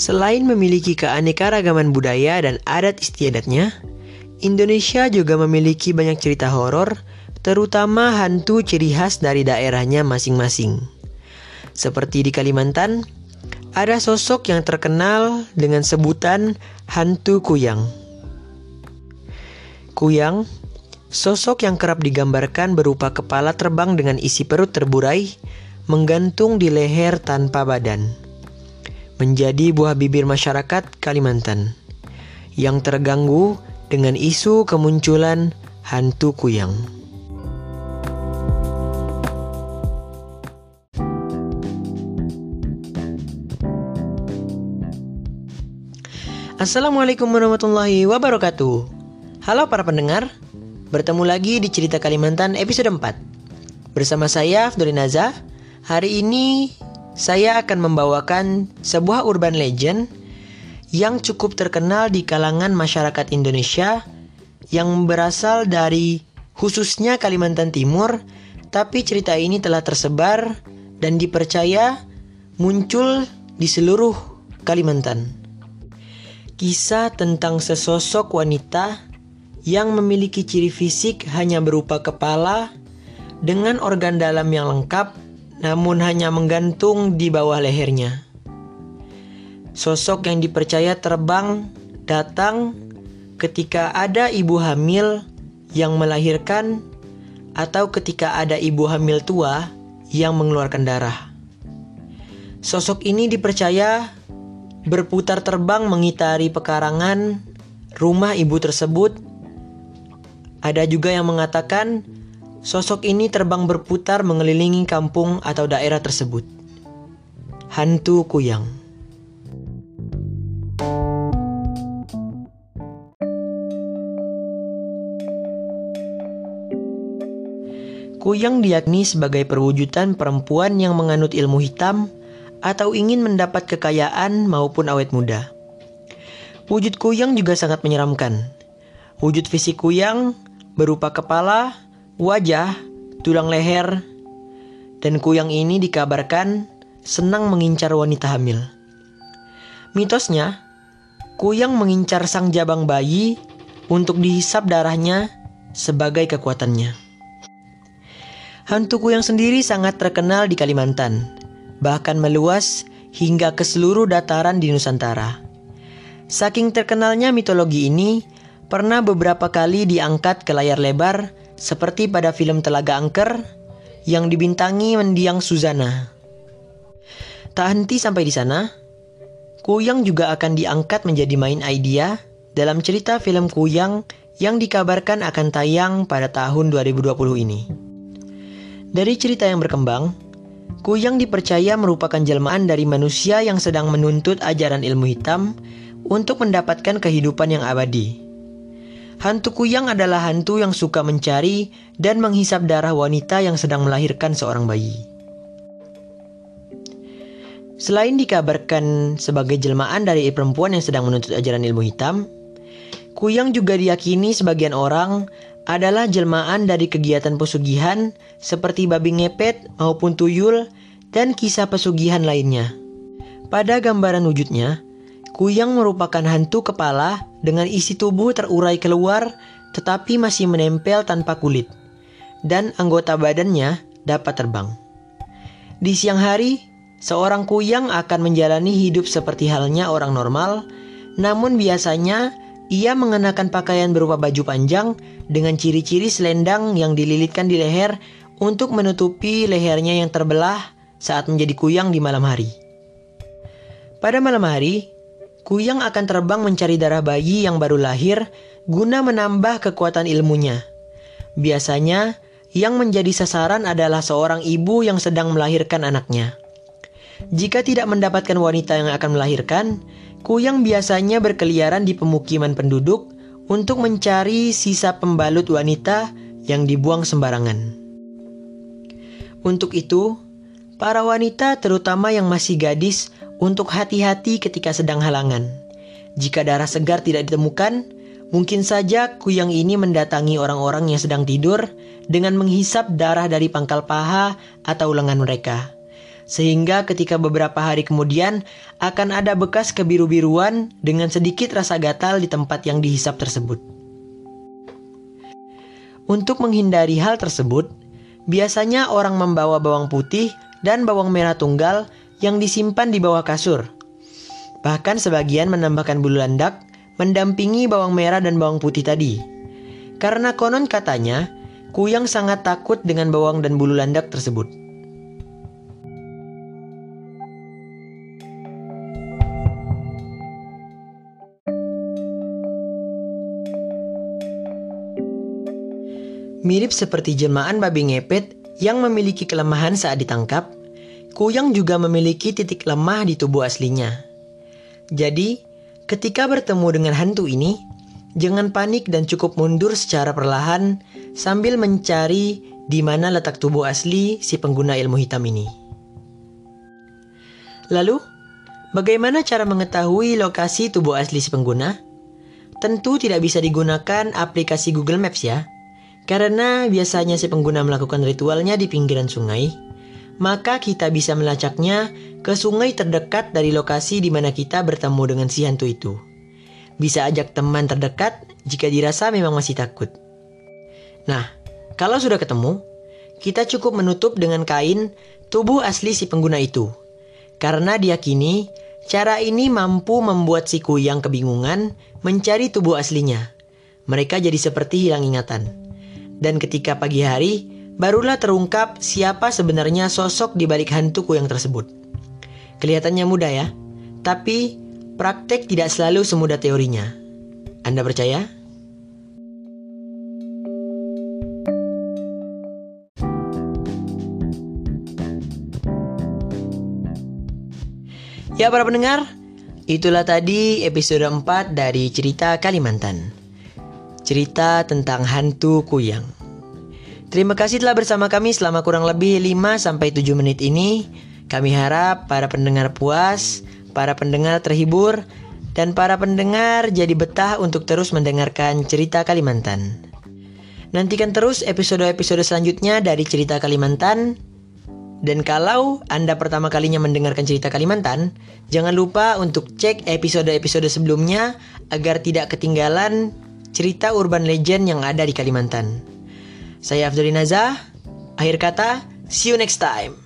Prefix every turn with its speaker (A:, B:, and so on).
A: Selain memiliki keanekaragaman budaya dan adat istiadatnya, Indonesia juga memiliki banyak cerita horor, terutama hantu ciri khas dari daerahnya masing-masing. Seperti di Kalimantan, ada sosok yang terkenal dengan sebutan hantu kuyang. Kuyang, sosok yang kerap digambarkan berupa kepala terbang dengan isi perut terburai, menggantung di leher tanpa badan menjadi buah bibir masyarakat Kalimantan yang terganggu dengan isu kemunculan hantu kuyang. Assalamualaikum warahmatullahi wabarakatuh. Halo para pendengar, bertemu lagi di Cerita Kalimantan episode 4. Bersama saya Naza. Hari ini saya akan membawakan sebuah urban legend yang cukup terkenal di kalangan masyarakat Indonesia yang berasal dari khususnya Kalimantan Timur, tapi cerita ini telah tersebar dan dipercaya muncul di seluruh Kalimantan. Kisah tentang sesosok wanita yang memiliki ciri fisik hanya berupa kepala dengan organ dalam yang lengkap namun hanya menggantung di bawah lehernya. Sosok yang dipercaya terbang datang ketika ada ibu hamil yang melahirkan atau ketika ada ibu hamil tua yang mengeluarkan darah. Sosok ini dipercaya berputar terbang mengitari pekarangan rumah ibu tersebut. Ada juga yang mengatakan Sosok ini terbang berputar mengelilingi kampung atau daerah tersebut. Hantu Kuyang Kuyang diyakini sebagai perwujudan perempuan yang menganut ilmu hitam atau ingin mendapat kekayaan maupun awet muda. Wujud kuyang juga sangat menyeramkan. Wujud fisik kuyang berupa kepala, wajah, tulang leher, dan kuyang ini dikabarkan senang mengincar wanita hamil. Mitosnya, kuyang mengincar sang jabang bayi untuk dihisap darahnya sebagai kekuatannya. Hantu kuyang sendiri sangat terkenal di Kalimantan, bahkan meluas hingga ke seluruh dataran di Nusantara. Saking terkenalnya mitologi ini, pernah beberapa kali diangkat ke layar lebar seperti pada film Telaga Angker yang dibintangi mendiang Suzana. Tak henti sampai di sana, Kuyang juga akan diangkat menjadi main idea dalam cerita film Kuyang yang dikabarkan akan tayang pada tahun 2020 ini. Dari cerita yang berkembang, Kuyang dipercaya merupakan jelmaan dari manusia yang sedang menuntut ajaran ilmu hitam untuk mendapatkan kehidupan yang abadi. Hantu kuyang adalah hantu yang suka mencari dan menghisap darah wanita yang sedang melahirkan seorang bayi. Selain dikabarkan sebagai jelmaan dari perempuan yang sedang menuntut ajaran ilmu hitam, kuyang juga diyakini sebagian orang adalah jelmaan dari kegiatan pesugihan seperti babi ngepet maupun tuyul dan kisah pesugihan lainnya. Pada gambaran wujudnya, Kuyang merupakan hantu kepala dengan isi tubuh terurai keluar tetapi masih menempel tanpa kulit. Dan anggota badannya dapat terbang. Di siang hari, seorang kuyang akan menjalani hidup seperti halnya orang normal, namun biasanya ia mengenakan pakaian berupa baju panjang dengan ciri-ciri selendang yang dililitkan di leher untuk menutupi lehernya yang terbelah saat menjadi kuyang di malam hari. Pada malam hari, Kuyang akan terbang mencari darah bayi yang baru lahir guna menambah kekuatan ilmunya. Biasanya, yang menjadi sasaran adalah seorang ibu yang sedang melahirkan anaknya. Jika tidak mendapatkan wanita yang akan melahirkan, Kuyang biasanya berkeliaran di pemukiman penduduk untuk mencari sisa pembalut wanita yang dibuang sembarangan. Untuk itu, para wanita terutama yang masih gadis untuk hati-hati ketika sedang halangan. Jika darah segar tidak ditemukan, mungkin saja kuyang ini mendatangi orang-orang yang sedang tidur dengan menghisap darah dari pangkal paha atau lengan mereka. Sehingga ketika beberapa hari kemudian akan ada bekas kebiru-biruan dengan sedikit rasa gatal di tempat yang dihisap tersebut. Untuk menghindari hal tersebut, biasanya orang membawa bawang putih dan bawang merah tunggal yang disimpan di bawah kasur. Bahkan sebagian menambahkan bulu landak mendampingi bawang merah dan bawang putih tadi. Karena konon katanya, Kuyang sangat takut dengan bawang dan bulu landak tersebut. Mirip seperti jelmaan babi ngepet yang memiliki kelemahan saat ditangkap, kuyang juga memiliki titik lemah di tubuh aslinya. Jadi, ketika bertemu dengan hantu ini, jangan panik dan cukup mundur secara perlahan sambil mencari di mana letak tubuh asli si pengguna ilmu hitam ini. Lalu, bagaimana cara mengetahui lokasi tubuh asli si pengguna? Tentu tidak bisa digunakan aplikasi Google Maps ya karena biasanya si pengguna melakukan ritualnya di pinggiran sungai, maka kita bisa melacaknya ke sungai terdekat dari lokasi di mana kita bertemu dengan si hantu itu. Bisa ajak teman terdekat jika dirasa memang masih takut. Nah, kalau sudah ketemu, kita cukup menutup dengan kain tubuh asli si pengguna itu. Karena diyakini cara ini mampu membuat si kuyang kebingungan mencari tubuh aslinya. Mereka jadi seperti hilang ingatan dan ketika pagi hari, barulah terungkap siapa sebenarnya sosok di balik hantu kuyang tersebut. Kelihatannya mudah ya, tapi praktek tidak selalu semudah teorinya. Anda percaya? Ya para pendengar, itulah tadi episode 4 dari cerita Kalimantan cerita tentang hantu kuyang. Terima kasih telah bersama kami selama kurang lebih 5 7 menit ini. Kami harap para pendengar puas, para pendengar terhibur, dan para pendengar jadi betah untuk terus mendengarkan cerita Kalimantan. Nantikan terus episode-episode selanjutnya dari cerita Kalimantan. Dan kalau Anda pertama kalinya mendengarkan cerita Kalimantan, jangan lupa untuk cek episode-episode sebelumnya agar tidak ketinggalan cerita urban legend yang ada di Kalimantan. Saya Afdoli Nazah, akhir kata, see you next time.